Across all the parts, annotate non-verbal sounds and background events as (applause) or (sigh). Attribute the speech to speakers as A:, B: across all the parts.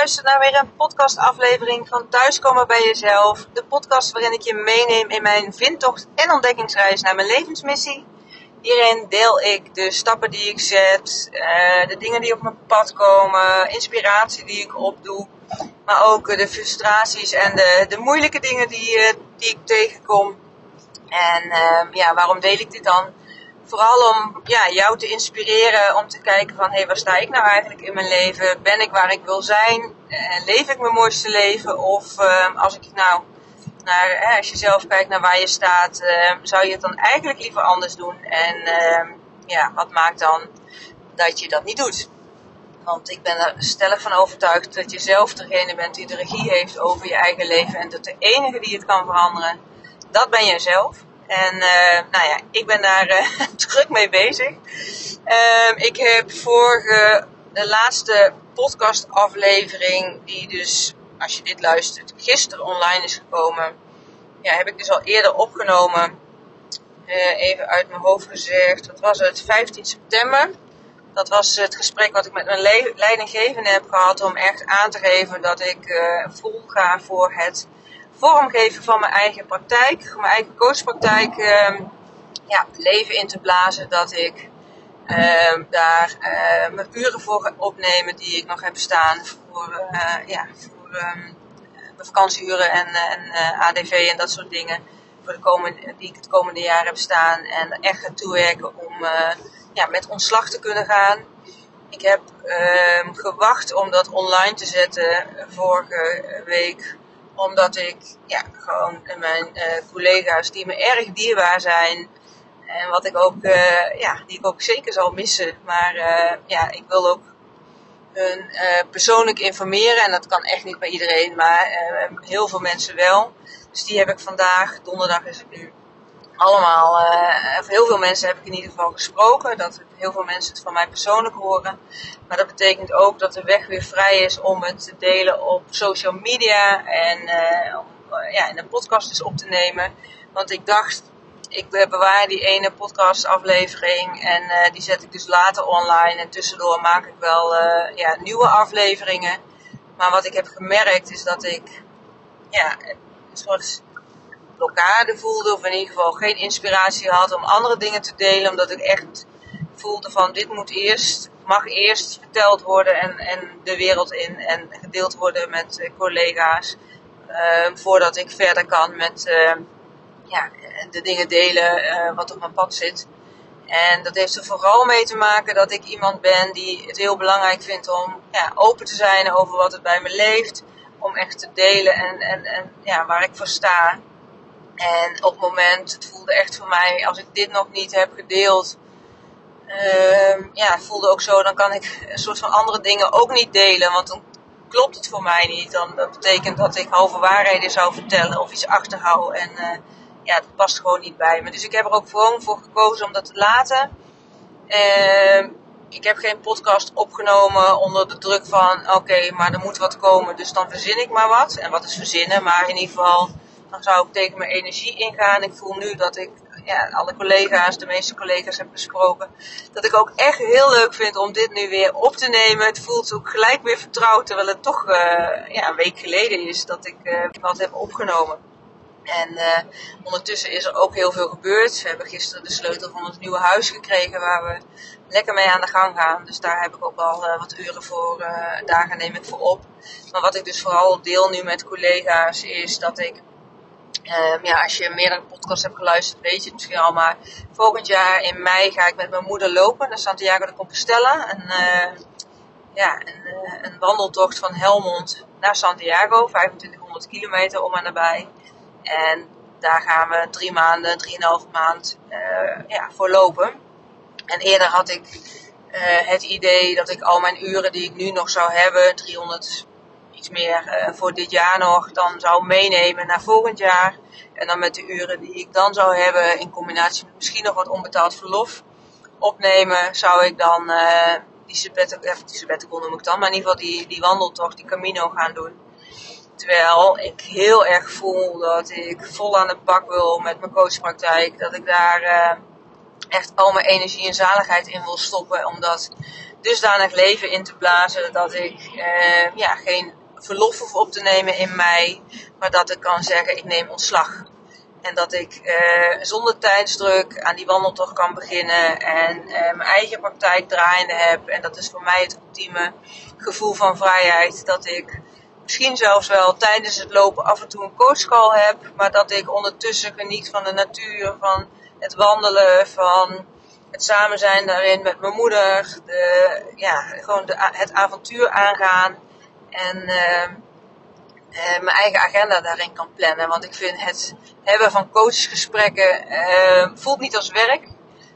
A: luistert naar weer een podcastaflevering van Thuiskomen bij Jezelf. De podcast waarin ik je meeneem in mijn vindtocht en ontdekkingsreis naar mijn levensmissie. Hierin deel ik de stappen die ik zet, eh, de dingen die op mijn pad komen, inspiratie die ik opdoe. Maar ook de frustraties en de, de moeilijke dingen die, eh, die ik tegenkom. En ehm, ja, waarom deel ik dit dan? Vooral om ja, jou te inspireren om te kijken van hé, hey, waar sta ik nou eigenlijk in mijn leven? Ben ik waar ik wil zijn? Uh, leef ik mijn mooiste leven? Of uh, als ik nou naar, als je zelf kijkt naar waar je staat, uh, zou je het dan eigenlijk liever anders doen? En ehm, ja, wat maakt dan dat je dat niet doet? Want ik ben er stellig van overtuigd dat je zelf degene bent die de regie heeft over je eigen leven. En dat de enige die het kan veranderen, dat ben jezelf. En uh, nou ja, ik ben daar uh, (laughs) druk mee bezig. Uh, ik heb vorige, de laatste podcastaflevering, die dus, als je dit luistert, gisteren online is gekomen. Ja, heb ik dus al eerder opgenomen. Uh, even uit mijn hoofd gezegd. Dat was het 15 september. Dat was het gesprek wat ik met mijn leidinggevende heb gehad om echt aan te geven dat ik vol ga voor het vormgeven van mijn eigen praktijk, mijn eigen coachpraktijk, uh, ja, leven in te blazen. Dat ik uh, daar uh, mijn uren voor opnemen die ik nog heb staan voor, uh, ja, voor um, mijn vakantieuren en, en ADV en dat soort dingen. Voor de komende, die ik het komende jaar heb staan. En echt ga toewerken om ja, met ontslag te kunnen gaan. Ik heb ehm, gewacht om dat online te zetten vorige week omdat ik ja, gewoon mijn uh, collega's die me erg dierbaar zijn. En wat ik ook, uh, ja, die ik ook zeker zal missen. Maar ja, ik wil ook hun persoonlijk informeren. En dat kan echt niet bij iedereen, maar heel veel mensen wel. Dus die heb ik vandaag, donderdag is het nu, allemaal, of heel veel mensen heb ik in ieder geval gesproken. Dat heel veel mensen het van mij persoonlijk horen. Maar dat betekent ook dat de weg weer vrij is om het te delen op social media en uh, om uh, ja, in een podcast dus op te nemen. Want ik dacht, ik bewaar die ene podcastaflevering en die zet ik dus later online. En tussendoor maak ik wel ja, nieuwe afleveringen. Maar wat ik heb gemerkt is dat ik ja, een soort blokkade voelde. Of in ieder geval geen inspiratie had om andere dingen te delen. Omdat ik echt voelde van dit moet eerst, mag eerst verteld worden en, en de wereld in. En gedeeld worden met uh, collega's. Uh, voordat ik verder kan met uh, ja, de dingen delen wat op mijn pad zit. En dat heeft er vooral mee te maken dat ik iemand ben die het heel belangrijk vindt om ja, open te zijn over wat er bij me leeft. Om echt te delen en, en, en ja, waar ik voor sta. En op het moment, het voelde echt voor mij, als ik dit nog niet heb gedeeld, uh, ja, het voelde ook zo, dan kan ik een soort van andere dingen ook niet delen, want dan klopt het voor mij niet. Dan, dat betekent dat ik halve waarheden zou vertellen of iets achterhoud en uh, ja, dat past gewoon niet bij me. Dus ik heb er ook gewoon voor gekozen om dat te laten. Uh, ik heb geen podcast opgenomen onder de druk van, oké, maar er moet wat komen, dus dan verzin ik maar wat. En wat is verzinnen, maar in ieder geval dan zou ik tegen mijn energie ingaan. Ik voel nu dat ik ja, alle collega's, de meeste collega's heb gesproken. Dat ik ook echt heel leuk vind om dit nu weer op te nemen. Het voelt ook gelijk weer vertrouwd, terwijl het toch uh, ja, een week geleden is dat ik uh, wat heb opgenomen. En uh, ondertussen is er ook heel veel gebeurd. We hebben gisteren de sleutel van ons nieuwe huis gekregen waar we lekker mee aan de gang gaan. Dus daar heb ik ook al wat uren voor, uh, dagen neem ik voor op. Maar wat ik dus vooral deel nu met collega's is dat ik Um, ja, als je meerdere podcasts hebt geluisterd, weet je het misschien al. Maar volgend jaar in mei ga ik met mijn moeder lopen naar Santiago de Compostela. Een, uh, ja, een, uh, een, wandeltocht van Helmond naar Santiago. 2500 kilometer om en nabij. En daar gaan we drie maanden, drieënhalve maand uh, ja, voor lopen. En eerder had ik het idee dat ik al mijn uren die ik nu nog zou hebben, 300 iets meer uh, voor dit jaar nog dan zou meenemen naar volgend jaar. En dan met de uren die ik dan zou hebben in combinatie met misschien nog wat onbetaald verlof opnemen, zou ik dan uh, die sabbatical, die sabbatical noem ik dan, maar in ieder geval die, die wandeltocht, die Camino gaan doen. Terwijl ik heel erg voel dat ik vol aan de bak wil met mijn coachpraktijk. Dat ik daar echt al mijn energie en zaligheid in wil stoppen. Om dat dusdanig leven in te blazen dat ik ja, geen verlof hoef op te nemen in mei. Maar dat ik kan zeggen, ik neem ontslag. En dat ik uh, zonder tijdsdruk aan die wandeltocht kan beginnen en uh, mijn eigen praktijk draaiende heb. En dat is voor mij het ultieme gevoel van vrijheid. Dat ik misschien zelfs wel tijdens het lopen af en toe een coachcall heb. Maar dat ik ondertussen geniet van de natuur, van het wandelen, van het samen zijn daarin met mijn moeder. De, ja, gewoon het avontuur aangaan. En uh, mijn eigen agenda daarin kan plannen. Want ik vind het hebben van coachgesprekken uh, voelt niet als werk.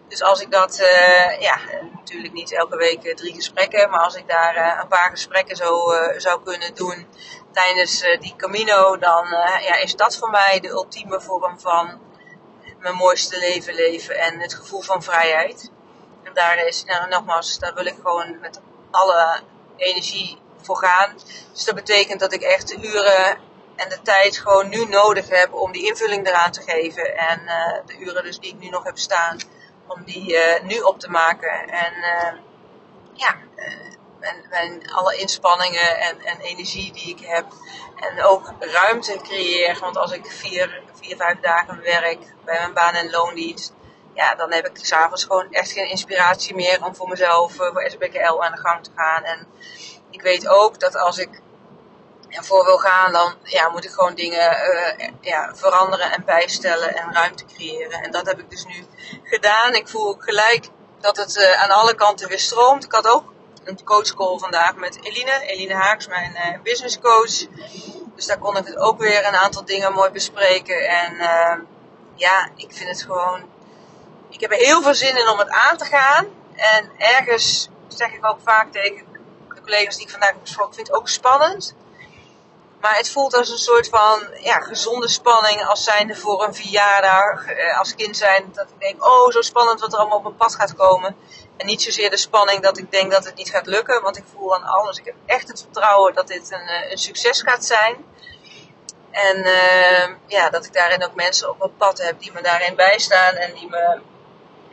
A: Dus als ik dat, uh, ja, natuurlijk niet elke week drie gesprekken, maar als ik daar een paar gesprekken zo zou kunnen doen tijdens die Camino, dan ja, is dat voor mij de ultieme vorm van mijn mooiste leven leven en het gevoel van vrijheid. En daar is, nou, nogmaals, daar wil ik gewoon met alle energie voor gaan. Dus dat betekent dat ik echt de uren en de tijd gewoon nu nodig heb om die invulling eraan te geven. En uh, de uren dus die ik nu nog heb staan, om die uh, nu op te maken. En uh, ja, en, en, alle inspanningen en, en, energie die ik heb. En ook ruimte creëer. Want als ik vier, vier, vijf dagen werk bij mijn baan- en loondienst. Ja, dan heb ik s'avonds gewoon echt geen inspiratie meer om voor mezelf, voor SBKL aan de gang te gaan. En ik weet ook dat als ik ervoor wil gaan, dan ja, moet ik gewoon dingen uh, ja, veranderen en bijstellen en ruimte creëren. En dat heb ik dus nu gedaan. Ik voel ook gelijk dat het uh, aan alle kanten weer stroomt. Ik had ook een coachcall vandaag met Eline. Eline Haaks, mijn uh, business coach. Dus daar kon ik het ook weer een aantal dingen mooi bespreken. En ja, ik vind het gewoon. Ik heb er heel veel zin in om het aan te gaan. En ergens zeg ik ook vaak tegen collega's die ik vandaag gesproken, vind ook spannend. Maar het voelt als een soort van ja, gezonde spanning als zijnde voor een verjaardag. Eh, als kind zijn dat ik denk, oh zo spannend wat er allemaal op mijn pad gaat komen. En niet zozeer de spanning dat ik denk dat het niet gaat lukken. Want ik voel aan alles. Ik heb echt het vertrouwen dat dit een, eh, een succes gaat zijn. En uh, ja, dat ik daarin ook mensen op mijn pad heb die me daarin bijstaan. En die me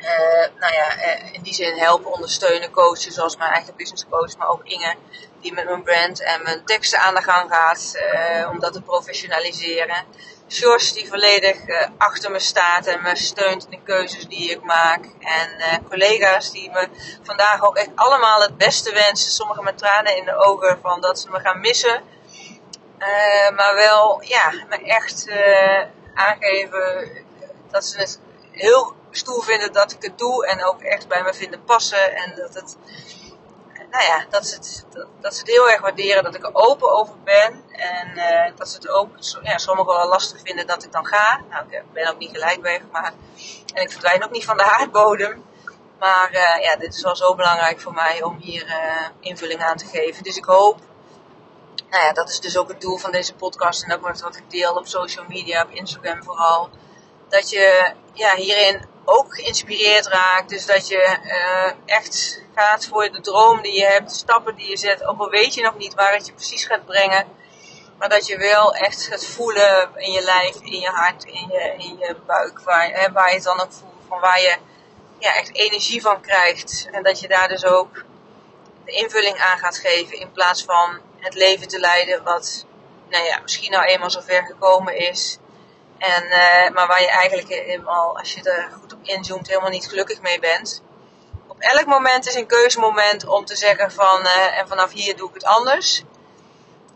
A: uh, nou ja, in die zin helpen, ondersteunen, coachen. Zoals mijn eigen business coach, maar ook Inge die met mijn brand en mijn teksten aan de gang gaat uh, om dat te professionaliseren. Jos die volledig achter me staat en me steunt in de keuzes die ik maak. En collega's die me vandaag ook echt allemaal het beste wensen. Sommigen met tranen in de ogen van dat ze me gaan missen. maar wel ja, me echt aangeven dat ze het heel stoel vinden dat ik het doe. En ook echt bij me vinden passen. En dat het nou ja, dat ze, het, dat, ze het heel erg waarderen dat ik er open over ben. En uh, dat ze het ook, ja, sommigen wel lastig vinden dat ik dan ga. Nou, ik ben ook niet gelijk weg, maar. En ik verdwijn ook niet van de aardbodem. Maar uh, ja, dit is wel zo belangrijk voor mij om hier uh, invulling aan te geven. Dus ik hoop, nou ja, dat is dus ook het doel van deze podcast. En ook wat ik deel op social media, op Instagram vooral. Dat je ja, hierin ook geïnspireerd raakt. Dus dat je uh, echt gaat voor de droom die je hebt, de stappen die je zet. Ook al weet je nog niet waar het je precies gaat brengen. Maar dat je wel echt gaat voelen in je lijf, in je hart, in je, in je buik. Waar, hè, waar je het dan ook voelt. Van waar je ja, echt energie van krijgt. En dat je daar dus ook de invulling aan gaat geven. In plaats van het leven te leiden wat nou ja, misschien nou eenmaal zo ver gekomen is. En, uh, maar waar je eigenlijk helemaal, als je er goed op inzoomt, helemaal niet gelukkig mee bent. Op elk moment is een keuzemoment om te zeggen van, uh, en vanaf hier doe ik het anders.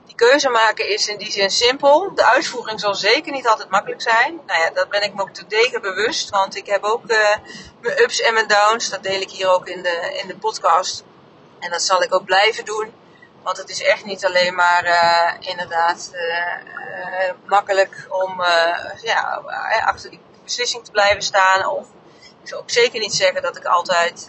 A: Die keuze maken is in die zin simpel. De uitvoering zal zeker niet altijd makkelijk zijn. Nou ja, dat ben ik me ook te degen bewust. Want ik heb ook uh, mijn ups en mijn downs. Dat deel ik hier ook in de, in de podcast. En dat zal ik ook blijven doen. Want het is echt niet alleen maar uh, inderdaad uh, makkelijk om ja, achter die beslissing te blijven staan. Of ik zou ook zeker niet zeggen dat ik altijd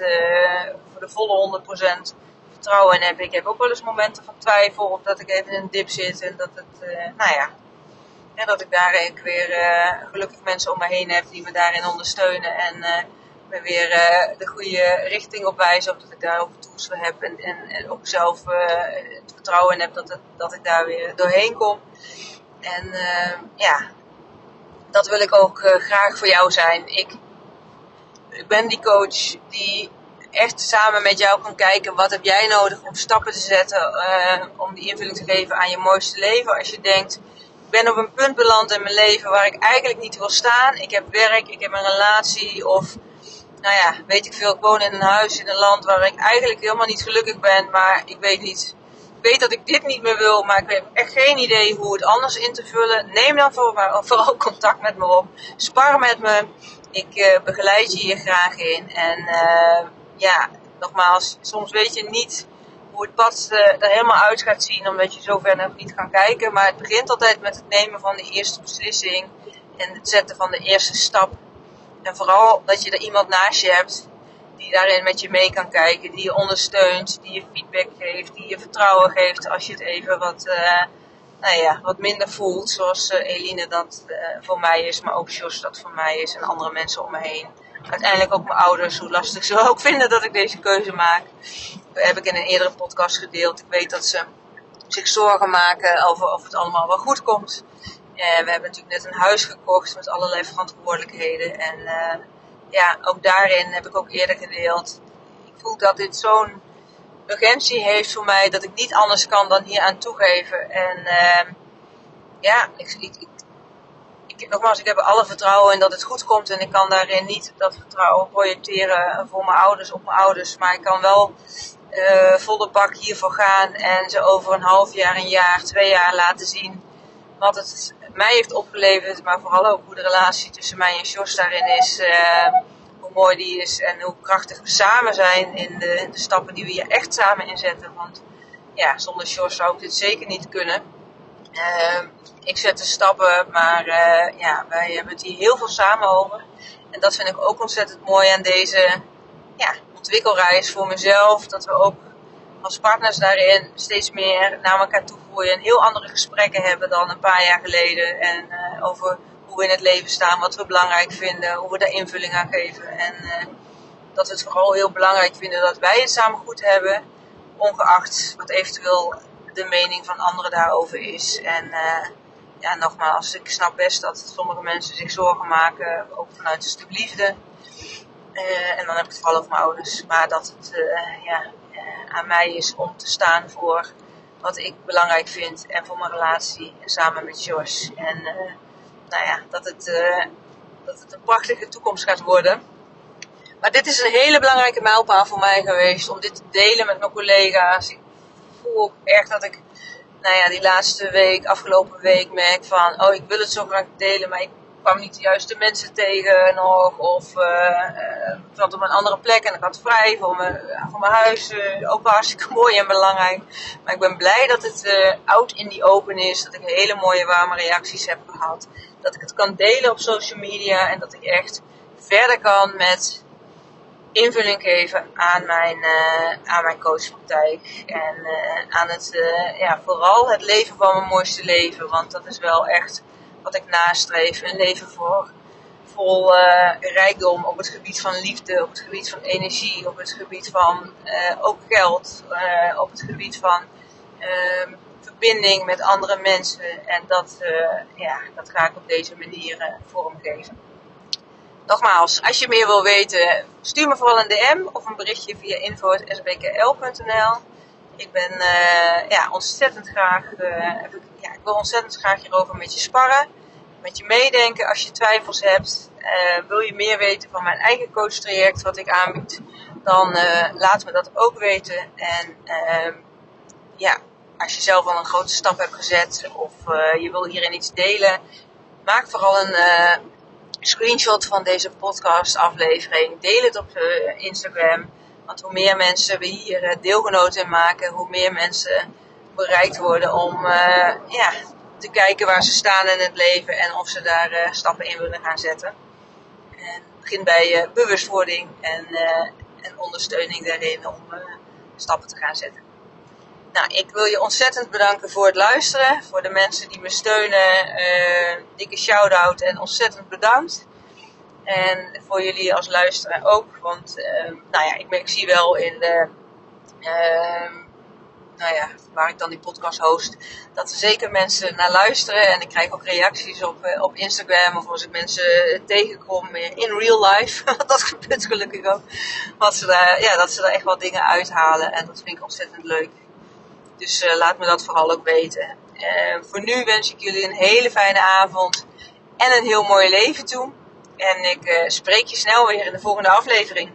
A: voor de volle 100% vertrouwen in heb. Ik heb ook wel eens momenten van twijfel of dat ik even in een dip zit en dat het, nou ja, en dat ik daar weer gelukkig mensen om me heen heb die me daarin ondersteunen. En me weer uh, de goede richting op wijzen. Of dat ik daar ook tools voor heb. En, en, en ook zelf uh, het vertrouwen in heb dat, het, dat ik daar weer doorheen kom. En uh, ja, dat wil ik ook graag voor jou zijn. Ik ik ben die coach die echt samen met jou kan kijken wat heb jij nodig om stappen te zetten om die invulling te geven aan je mooiste leven. Als je denkt, ik ben op een punt beland in mijn leven waar ik eigenlijk niet wil staan. Ik heb werk, ik heb een relatie of nou ja, weet ik veel, ik woon in een huis in een land waar ik eigenlijk helemaal niet gelukkig ben, maar ik weet niet. Ik weet dat ik dit niet meer wil, maar ik heb echt geen idee hoe het anders in te vullen. Neem dan (laughs) vooral contact met me op. Spar met me. Ik uh, begeleid je hier graag in. En uh, ja, nogmaals, soms weet je niet hoe het pad uh, er helemaal uit gaat zien, omdat je zover nog niet kan kijken. Maar het begint altijd met het nemen van de eerste beslissing en het zetten van de eerste stap. En vooral dat je er iemand naast je hebt die daarin met je mee kan kijken, die je ondersteunt, die je feedback geeft, die je vertrouwen geeft als je het even wat, uh, nou ja, wat minder voelt. Zoals uh, Eline dat uh, voor mij is, maar ook Jos dat voor mij is en andere mensen om me heen. Uiteindelijk ook mijn ouders, hoe lastig ze ook (laughs) vinden dat ik deze keuze maak. Dat heb ik in een eerdere podcast gedeeld. Ik weet dat ze zich zorgen maken over of het allemaal wel goed komt. We hebben natuurlijk net een huis gekocht met allerlei verantwoordelijkheden. En ja, ook daarin heb ik ook eerder gedeeld. Ik voel dat dit zo'n urgentie heeft voor mij dat ik niet anders kan dan hier aan toegeven. En uh, ja, ik, ik, nogmaals, ik heb alle vertrouwen in dat het goed komt. En ik kan daarin niet dat vertrouwen projecteren voor mijn ouders op mijn ouders. Maar ik kan wel volle bak hiervoor gaan en ze over een half jaar, een jaar, twee jaar laten zien wat het mij heeft opgeleverd, maar vooral ook hoe de relatie tussen mij en Jos daarin is. Uh, hoe mooi die is en hoe krachtig we samen zijn in de, de, stappen die we hier echt samen inzetten. Want ja, zonder Jos zou ik dit zeker niet kunnen. Uh, ik zet de stappen, maar uh, ja, wij hebben het hier heel veel samen over. En dat vind ik ook ontzettend mooi aan deze ja, ontwikkelreis voor mezelf. Dat we ook als partners daarin steeds meer naar elkaar toe groeien en heel andere gesprekken hebben dan een paar jaar geleden. En uh, over hoe we in het leven staan, wat we belangrijk vinden, hoe we daar invulling aan geven. En uh, dat we het vooral heel belangrijk vinden dat wij het samen goed hebben, ongeacht wat eventueel de mening van anderen daarover is. En uh, ja, nogmaals, ik snap best dat sommige mensen zich zorgen maken, ook vanuit stuk liefde. en dan heb ik het vooral over mijn ouders. Maar dat het, ja, aan mij is om te staan voor wat ik belangrijk vind en voor mijn relatie samen met Jos. En uh, nou ja, dat het, uh, dat het een prachtige toekomst gaat worden. Maar dit is een hele belangrijke mijlpaal voor mij geweest om dit te delen met mijn collega's. Ik voel ook echt dat ik, nou ja, die laatste week, afgelopen week merk van, oh ik wil het zo graag delen, maar ik kwam niet de juiste mensen tegen nog. Of uh, uh, zat op een andere plek en ik had vrij voor mijn, voor mijn huis. Ook hartstikke mooi en belangrijk. Maar ik ben blij dat het out in die open is. Dat ik hele mooie warme reacties heb gehad. Dat ik het kan delen op social media. En dat ik echt verder kan met invulling geven aan mijn, uh, aan mijn coachpraktijk. En aan het, ja, vooral het leven van mijn mooiste leven. Want dat is wel echt wat ik nastreef. Een leven voor, vol uh, rijkdom op het gebied van liefde, op het gebied van energie, op het gebied van uh, ook geld, uh, op het gebied van ehm, verbinding met andere mensen. En dat, ja, dat ga ik op deze manier vormgeven. Nogmaals, als je meer wil weten, stuur me vooral een DM of een berichtje via info.sbkl.nl. Ik ben ja, ontzettend graag ja, ik wil ontzettend graag hierover met je sparren, met je meedenken als je twijfels hebt. Uh, wil je meer weten van mijn eigen coach traject wat ik aanbied, dan laat me dat ook weten. En uh, ja, als je zelf al een grote stap hebt gezet of je wil hierin iets delen, maak vooral een screenshot van deze podcast aflevering. Deel het op Instagram. Want hoe meer mensen we hier deelgenoten in maken, hoe meer mensen bereikt worden om uh, ja, te kijken waar ze staan in het leven en of ze daar uh, stappen in willen gaan zetten. En het begint bij uh, bewustwording en, en ondersteuning daarin om stappen te gaan zetten. Nou, ik wil je ontzettend bedanken voor het luisteren. Voor de mensen die me steunen. dikke shout-out en ontzettend bedankt. En voor jullie als luisteraar ook. Want nou ja, ik, zie wel in de nou ja, waar ik dan die podcast host, dat er zeker mensen naar luisteren. En ik krijg ook reacties op, eh, op Instagram of als ik mensen tegenkom in real life. (laughs) dat gebeurt gelukkig ook. Dat ze, daar, ja, dat ze daar echt wel dingen uithalen en dat vind ik ontzettend leuk. Dus uh, laat me dat vooral ook weten. Uh, voor nu wens ik jullie een hele fijne avond en een heel mooi leven toe. En ik uh, spreek je snel weer in de volgende aflevering.